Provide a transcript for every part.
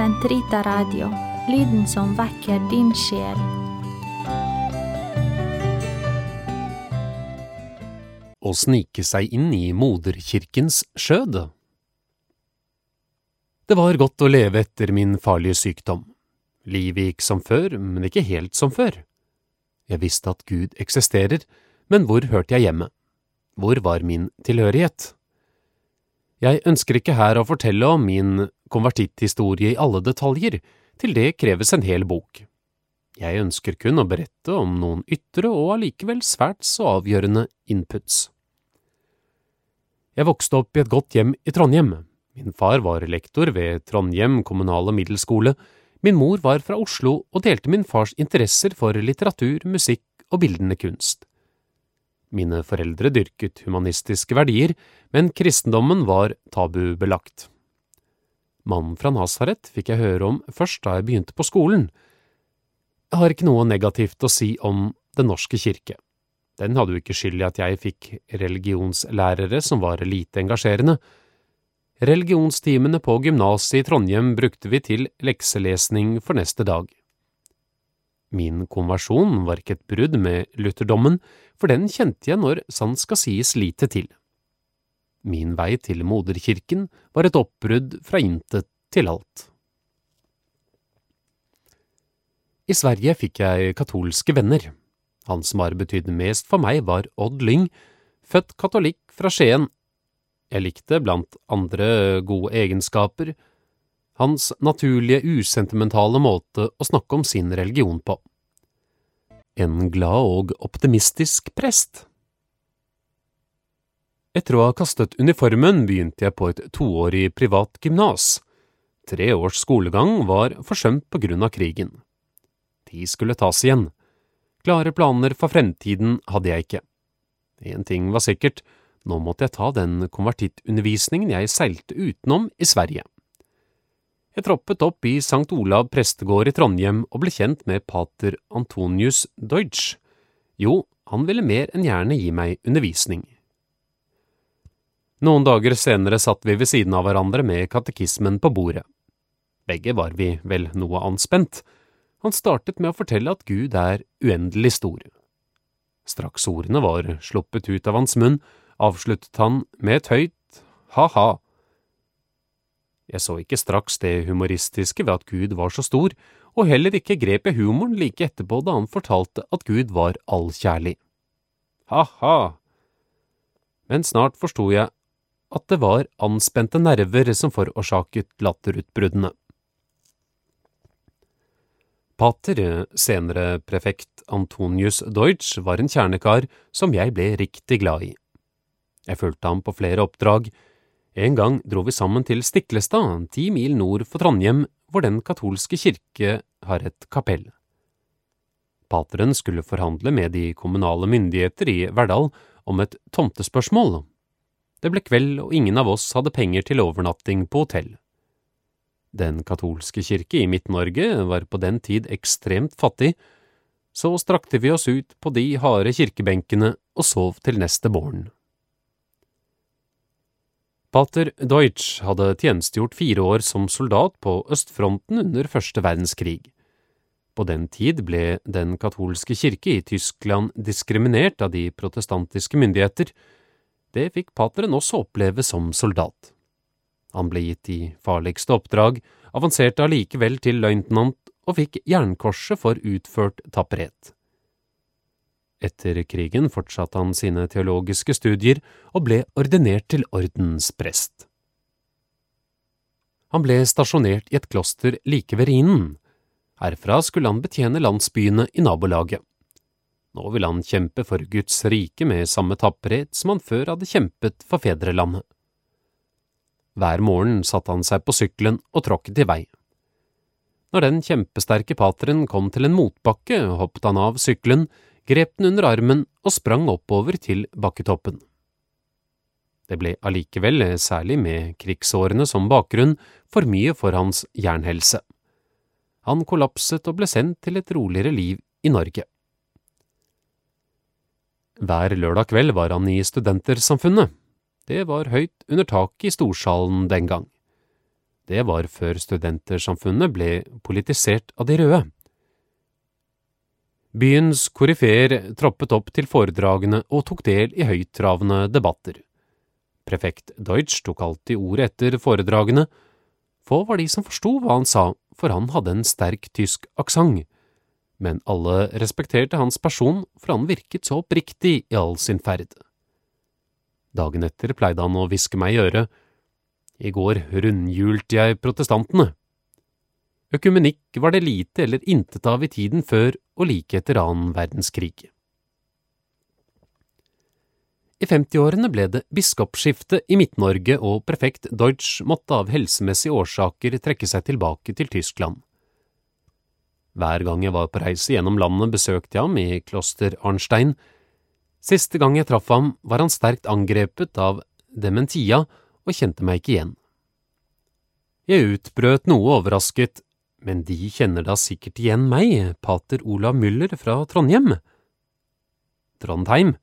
Sentrita Radio, lyden som vekker din sjel. Å snike seg inn i moderkirkens skjød. Det var godt å leve etter min farlige sykdom. Livet gikk som før, men ikke helt som før. Jeg visste at Gud eksisterer, men hvor hørte jeg hjemme? Hvor var min tilhørighet? Jeg ønsker ikke her å fortelle om min konvertitthistorie i alle detaljer, til det kreves en hel bok. Jeg ønsker kun å berette om noen ytre og allikevel svært så avgjørende inputs. Jeg vokste opp i et godt hjem i Trondheim. Min far var lektor ved Trondheim kommunale middelskole, min mor var fra Oslo og delte min fars interesser for litteratur, musikk og bildende kunst. Mine foreldre dyrket humanistiske verdier, men kristendommen var tabubelagt. Mannen fra Nasaret fikk jeg høre om først da jeg begynte på skolen. Jeg har ikke noe negativt å si om Den norske kirke. Den hadde jo ikke skyld i at jeg fikk religionslærere som var lite engasjerende. Religionstimene på gymnaset i Trondheim brukte vi til lekselesning for neste dag. Min konversjon var ikke et brudd med lutherdommen, for den kjente jeg når sant skal sies lite til. Min vei til moderkirken var et oppbrudd fra intet til alt. I Sverige fikk jeg katolske venner. Han som har betydd mest for meg, var Odd Lyng, født katolikk fra Skien. Jeg likte, blant andre gode egenskaper, hans naturlige, usentimentale måte å snakke om sin religion på. En glad og optimistisk prest. Etter å ha kastet uniformen begynte jeg på et toårig privat gymnas. Tre års skolegang var forsømt på grunn av krigen. De skulle tas igjen. Klare planer for fremtiden hadde jeg ikke. En ting var sikkert, nå måtte jeg ta den konvertittundervisningen jeg seilte utenom i Sverige. Jeg troppet opp i St. Olav prestegård i Trondheim og ble kjent med pater Antonius Deutsch. Jo, han ville mer enn gjerne gi meg undervisning. Noen dager senere satt vi ved siden av hverandre med katekismen på bordet. Begge var vi vel noe anspent. Han startet med å fortelle at Gud er uendelig stor. Straks ordene var sluppet ut av hans munn, avsluttet han med et høyt ha-ha. Jeg så ikke straks det humoristiske ved at Gud var så stor, og heller ikke grep jeg humoren like etterpå da han fortalte at Gud var allkjærlig. Ha-ha! Men snart forsto jeg at det var anspente nerver som forårsaket latterutbruddene. Pater, senere prefekt Antonius Deutsch, var en kjernekar som jeg ble riktig glad i. Jeg fulgte ham på flere oppdrag, en gang dro vi sammen til Stiklestad, ti mil nord for Trondheim, hvor Den katolske kirke har et kapell. Pateren skulle forhandle med de kommunale myndigheter i Verdal om et tomtespørsmål. Det ble kveld, og ingen av oss hadde penger til overnatting på hotell. Den katolske kirke i Midt-Norge var på den tid ekstremt fattig, så strakte vi oss ut på de harde kirkebenkene og sov til neste morgen. Pater Deutsch hadde tjenestegjort fire år som soldat på østfronten under første verdenskrig. På den tid ble Den katolske kirke i Tyskland diskriminert av de protestantiske myndigheter. Det fikk pateren også oppleve som soldat. Han ble gitt de farligste oppdrag, avanserte allikevel til løytnant og fikk jernkorset for utført tapperhet. Etter krigen fortsatte han sine teologiske studier og ble ordinert til ordensprest. Han ble stasjonert i et kloster like ved Rhinen. Herfra skulle han betjene landsbyene i nabolaget. Nå ville han kjempe for Guds rike med samme tapperhet som han før hadde kjempet for fedrelandet. Hver morgen satte han seg på sykkelen og tråkket i vei. Når den kjempesterke pateren kom til en motbakke, hoppet han av sykkelen, grep den under armen og sprang oppover til bakketoppen. Det ble allikevel, særlig med krigsårene som bakgrunn, for mye for hans jernhelse. Han kollapset og ble sendt til et roligere liv i Norge. Hver lørdag kveld var han i Studentersamfunnet. Det var høyt under taket i storsalen den gang. Det var før Studentersamfunnet ble politisert av de røde. Byens koryfeer troppet opp til foredragene og tok del i høyttravende debatter. Prefekt Deutsch tok alltid ordet etter foredragene. Få var de som forsto hva han sa, for han hadde en sterk tysk aksent. Men alle respekterte hans person, for han virket så oppriktig i all sin ferd. Dagen etter pleide han å hviske meg i øret. I går rundhjulte jeg protestantene. Økumenikk var det lite eller intet av i tiden før og like etter annen verdenskrig. I 50-årene ble det biskopskifte i Midt-Norge, og prefekt Deutsch måtte av helsemessige årsaker trekke seg tilbake til Tyskland. Hver gang jeg var på reise gjennom landet, besøkte jeg ham i kloster Arnstein, Siste gang jeg traff ham, var han sterkt angrepet av dementia og kjente meg ikke igjen. Jeg utbrøt noe overrasket, men de kjenner da sikkert igjen meg, pater Olav Müller fra Trondheim. Trondheim?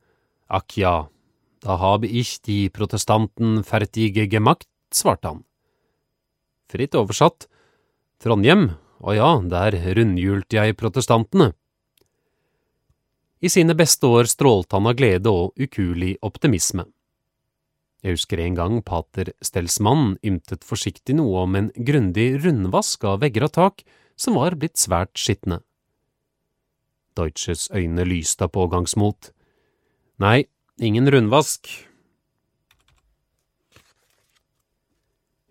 Akk ja, da habe ich die protestanten fertige gemacht, svarte han. Fritt oversatt, Trondheim, å ja, der rundhjulte jeg protestantene. I sine beste år strålte han av glede og ukuelig optimisme. Jeg husker en gang pater Stelsmann ymtet forsiktig noe om en grundig rundvask av vegger og tak som var blitt svært skitne. Deutsches øyne lyste av pågangsmot. Nei, ingen rundvask.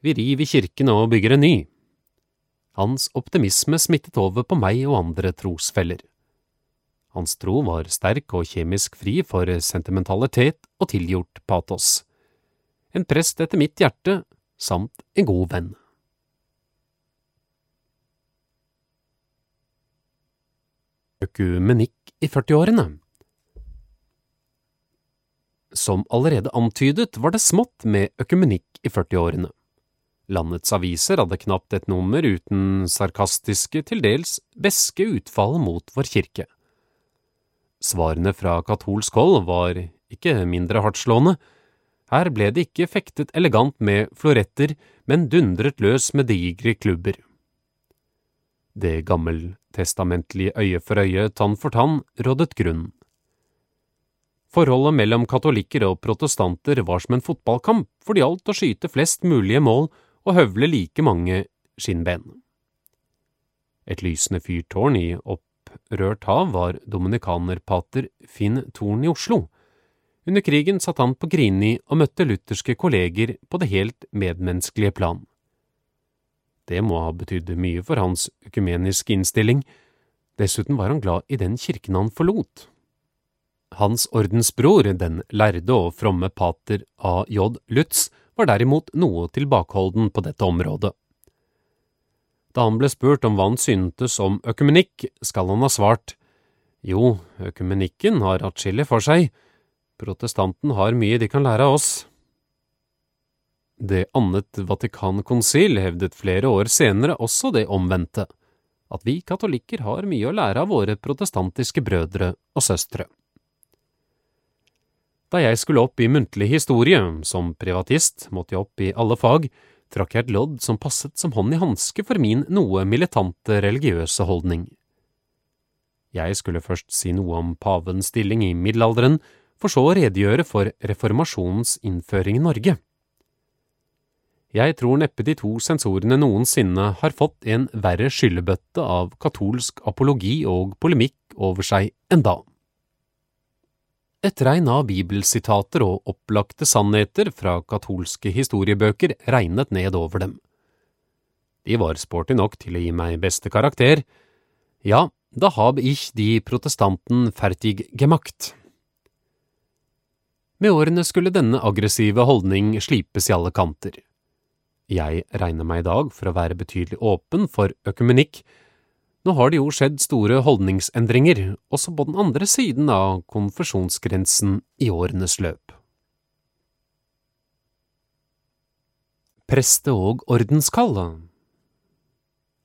Vi river kirken og bygger en ny. Hans optimisme smittet over på meg og andre trosfeller. Hans tro var sterk og kjemisk fri for sentimentalitet og tilgjort patos. En prest etter mitt hjerte, samt en god venn. Økumenikk i 40-årene Som allerede antydet var det smått med økumenikk i 40-årene. Landets aviser hadde knapt et nummer uten sarkastiske, til dels beske utfall mot vår kirke. Svarene fra katolsk hold var ikke mindre hardtslående. Her ble det ikke fektet elegant med floretter, men dundret løs med digre klubber. Det gammeltestamentlige øye for øye, tann for tann, rådet grunn. Forholdet mellom katolikker og protestanter var som en fotballkamp, for det gjaldt å skyte flest mulige mål og høvle like mange skinnben. Et lysende fyrtårn i opprørt hav var dominikanerpater Finn Thorn i Oslo. Under krigen satt han på Grini og møtte lutherske kolleger på det helt medmenneskelige plan. Det må ha betydd mye for hans økumeniske innstilling, dessuten var han glad i den kirken han forlot. Hans ordensbror, den lærde og fromme pater A.J. Lutz, var derimot noe tilbakeholden på dette området. Da han ble spurt om hva han syntes om økumenikk, skal han ha svart jo, økumenikken har atskillig for seg, protestanten har mye de kan lære av oss. Det annet Vatikankonsil hevdet flere år senere også det omvendte, at vi katolikker har mye å lære av våre protestantiske brødre og søstre. Da jeg skulle opp i muntlig historie, som privatist måtte jeg opp i alle fag, trakk jeg et lodd som passet som hånd i hanske for min noe militante religiøse holdning. Jeg skulle først si noe om pavens stilling i middelalderen, for så å redegjøre for reformasjonens innføring i Norge. Jeg tror neppe de to sensorene noensinne har fått en verre skyllebøtte av katolsk apologi og polemikk over seg enn da. Et regn av bibelsitater og opplagte sannheter fra katolske historiebøker regnet ned over dem. De var sporty nok til å gi meg beste karakter. Ja, da hab ich die protestanten fertig gemacht. Med årene skulle denne aggressive holdning slipes i alle kanter. Jeg regner meg i dag for å være betydelig åpen for økumenikk, nå har det jo skjedd store holdningsendringer, også på den andre siden av konfesjonsgrensen i årenes løp. Preste- og ordenskall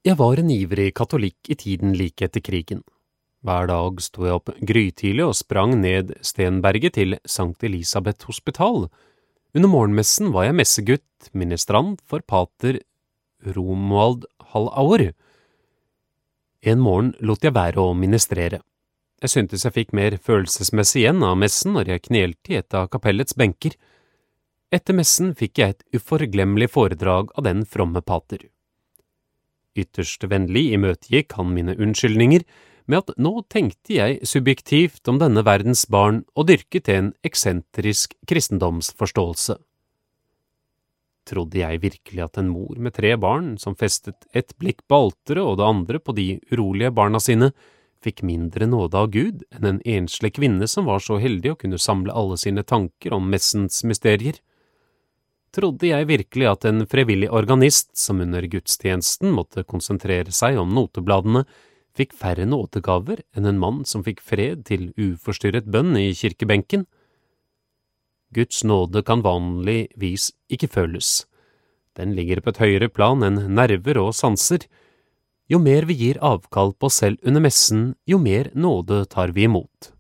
Jeg var en ivrig katolikk i tiden like etter krigen. Hver dag sto jeg opp grytidlig og sprang ned Stenberget til Sankt Elisabeth hospital. Under morgenmessen var jeg messegutt, ministrant for pater Romuald Hall-Aur. En morgen lot jeg være å ministrere. Jeg syntes jeg fikk mer følelsesmessig igjen av messen når jeg knelte i et av kapellets benker. Etter messen fikk jeg et uforglemmelig foredrag av den fromme pater. Ytterst vennlig imøtegikk han mine unnskyldninger med at nå tenkte jeg subjektivt om denne verdens barn og dyrket en eksentrisk kristendomsforståelse. Trodde jeg virkelig at en mor med tre barn, som festet ett blikk på alteret og det andre på de urolige barna sine, fikk mindre nåde av Gud enn en enslig kvinne som var så heldig å kunne samle alle sine tanker om messens mysterier? Trodde jeg virkelig at en frivillig organist som under gudstjenesten måtte konsentrere seg om notebladene, fikk færre nådegaver enn en mann som fikk fred til uforstyrret bønn i kirkebenken? Guds nåde kan vanligvis ikke føles. Den ligger på et høyere plan enn nerver og sanser. Jo mer vi gir avkall på oss selv under messen, jo mer nåde tar vi imot.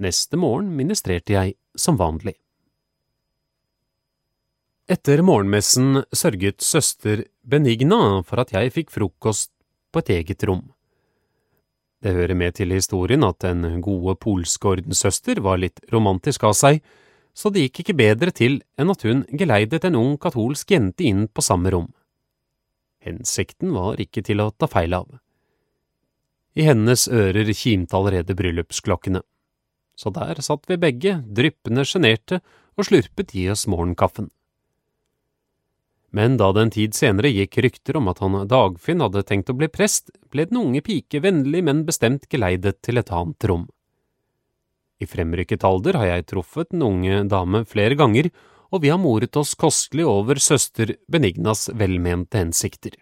Neste morgen ministrerte jeg som vanlig. Etter morgenmessen sørget søster Benigna for at jeg fikk frokost på et eget rom. Det hører med til historien at den gode polske ordenssøster var litt romantisk av seg, så det gikk ikke bedre til enn at hun geleidet en ung katolsk jente inn på samme rom. Hensikten var ikke til å ta feil av. I hennes ører kimte allerede bryllupsklokkene. Så der satt vi begge, dryppende sjenerte, og slurpet i oss morgenkaffen. Men da det en tid senere gikk rykter om at han Dagfinn hadde tenkt å bli prest, ble den unge pike vennlig, men bestemt geleidet til et annet rom. I fremrykket alder har jeg truffet den unge dame flere ganger, og vi har moret oss kostelig over søster Benignas velmente hensikter.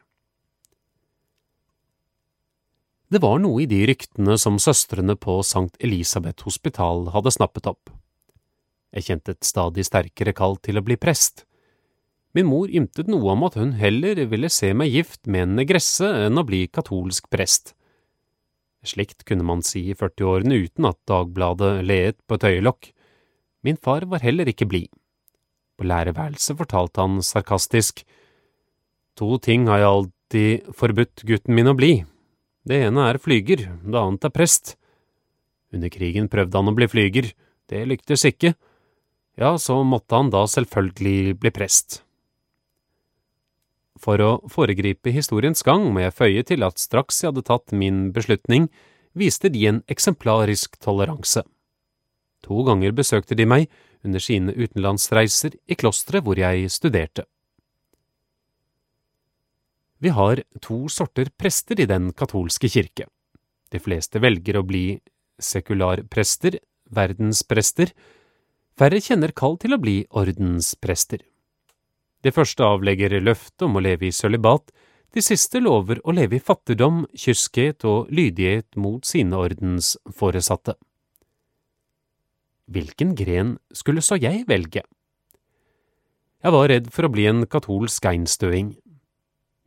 Det var noe i de ryktene som søstrene på Sankt Elisabeth hospital hadde snappet opp. Jeg kjente et stadig sterkere kall til å bli prest Min mor ymtet noe om at hun heller ville se meg gift med en negresse enn å bli katolsk prest. Slikt kunne man si i førtiårene uten at Dagbladet leet på et øyelokk. Min far var heller ikke blid. På lærerværelset fortalte han sarkastisk, To ting har jeg alltid forbudt gutten min å bli. Det ene er flyger, det annet er prest. Under krigen prøvde han å bli flyger, det lyktes ikke. Ja, så måtte han da selvfølgelig bli prest. For å foregripe historiens gang må jeg føye til at straks jeg hadde tatt min beslutning, viste de en eksemplarisk toleranse. To ganger besøkte de meg under sine utenlandsreiser i klosteret hvor jeg studerte. Vi har to sorter prester i den katolske kirke. De fleste velger å bli sekularprester, verdensprester, færre kjenner kall til å bli ordensprester. De første avlegger løfte om å leve i sølibat, de siste lover å leve i fattigdom, kyskhet og lydighet mot sine ordensforesatte. Hvilken gren skulle så jeg velge? Jeg var redd for å bli en katolsk einstøing.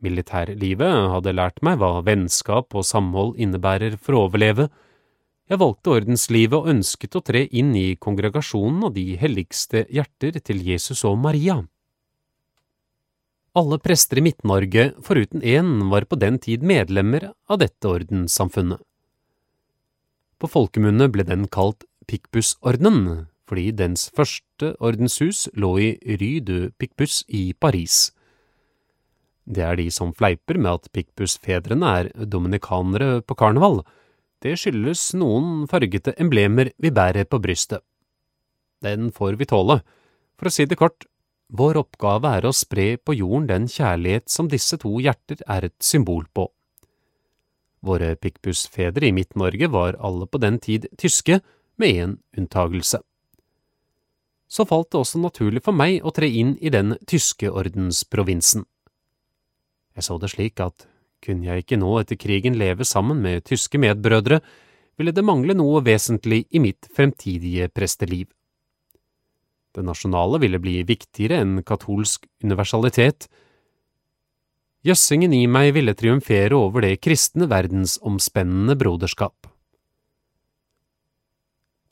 Militærlivet hadde lært meg hva vennskap og samhold innebærer for å overleve. Jeg valgte ordenslivet og ønsket å tre inn i kongregasjonen av de helligste hjerter til Jesus og Maria. Alle prester i Midt-Norge, foruten én, var på den tid medlemmer av dette ordenssamfunnet. På folkemunne ble den kalt Picpus-ordenen, fordi dens første ordenshus lå i Rue de Picpus i Paris. Det er de som fleiper med at Picpus-fedrene er dominikanere på karneval. Det skyldes noen fargete emblemer vi bærer på brystet. Den får vi tåle. For å si det kort, vår oppgave er å spre på jorden den kjærlighet som disse to hjerter er et symbol på. Våre pikkbussfedre i Midt-Norge var alle på den tid tyske, med én unntagelse. Så falt det også naturlig for meg å tre inn i den tyske ordensprovinsen. Jeg så det slik at kunne jeg ikke nå etter krigen leve sammen med tyske medbrødre, ville det mangle noe vesentlig i mitt fremtidige presteliv. Det nasjonale ville bli viktigere enn katolsk universalitet. Jøssingen i meg ville triumfere over det kristne verdensomspennende broderskap.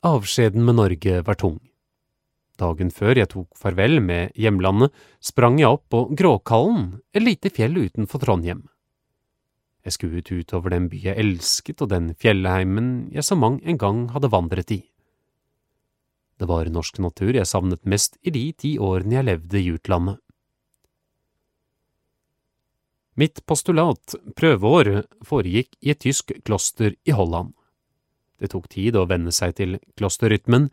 Avskjeden med Norge var tung. Dagen før jeg tok farvel med hjemlandet, sprang jeg opp på Gråkallen, et lite fjell utenfor Trondheim. Jeg skuet utover den by jeg elsket og den fjellheimen jeg så mang en gang hadde vandret i. Det var norsk natur jeg savnet mest i de ti årene jeg levde i utlandet. Mitt postulat, prøveår, foregikk i et tysk kloster i Holland. Det tok tid å venne seg til klosterrytmen,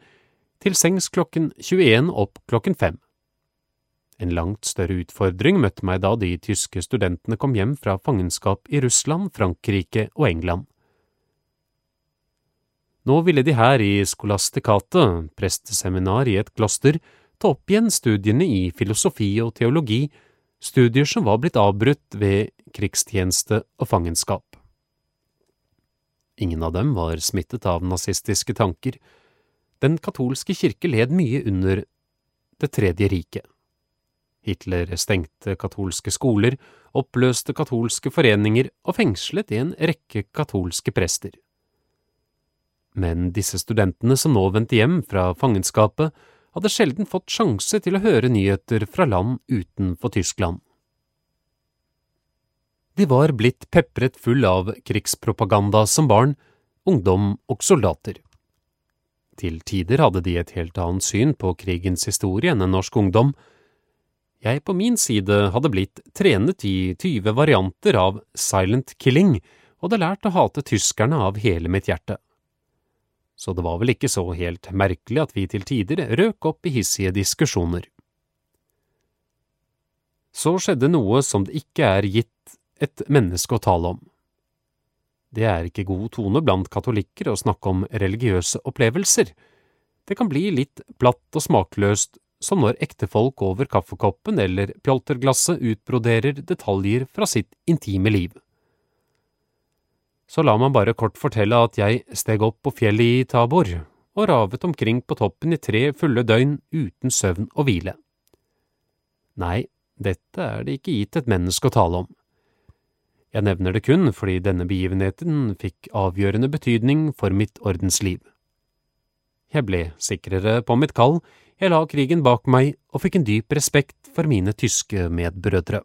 til sengs klokken 21 opp klokken fem. En langt større utfordring møtte meg da de tyske studentene kom hjem fra fangenskap i Russland, Frankrike og England. Nå ville de her i skolastikatet, presteseminar i et kloster, ta opp igjen studiene i filosofi og teologi, studier som var blitt avbrutt ved krigstjeneste og fangenskap. Ingen av dem var smittet av nazistiske tanker. Den katolske kirke led mye under Det tredje riket. Hitler stengte katolske skoler, oppløste katolske foreninger og fengslet en rekke katolske prester. Men disse studentene som nå vendte hjem fra fangenskapet, hadde sjelden fått sjanse til å høre nyheter fra land utenfor Tyskland. De var blitt pepret full av krigspropaganda som barn, ungdom og soldater. Til tider hadde de et helt annet syn på krigens historie enn en norsk ungdom. Jeg på min side hadde blitt trenet i tyve varianter av silent killing og hadde lært å hate tyskerne av hele mitt hjerte. Så det var vel ikke så helt merkelig at vi til tider røk opp i hissige diskusjoner. Så skjedde noe som det ikke er gitt et menneske å tale om. Det er ikke god tone blant katolikker å snakke om religiøse opplevelser. Det kan bli litt platt og smakløst, som når ektefolk over kaffekoppen eller pjolterglasset utbroderer detaljer fra sitt intime liv. Så la meg bare kort fortelle at jeg steg opp på fjellet i Tabor og ravet omkring på toppen i tre fulle døgn uten søvn og hvile. Nei, dette er det ikke gitt et menneske å tale om. Jeg nevner det kun fordi denne begivenheten fikk avgjørende betydning for mitt ordensliv. Jeg ble sikrere på mitt kall, jeg la krigen bak meg og fikk en dyp respekt for mine tyske medbrødre.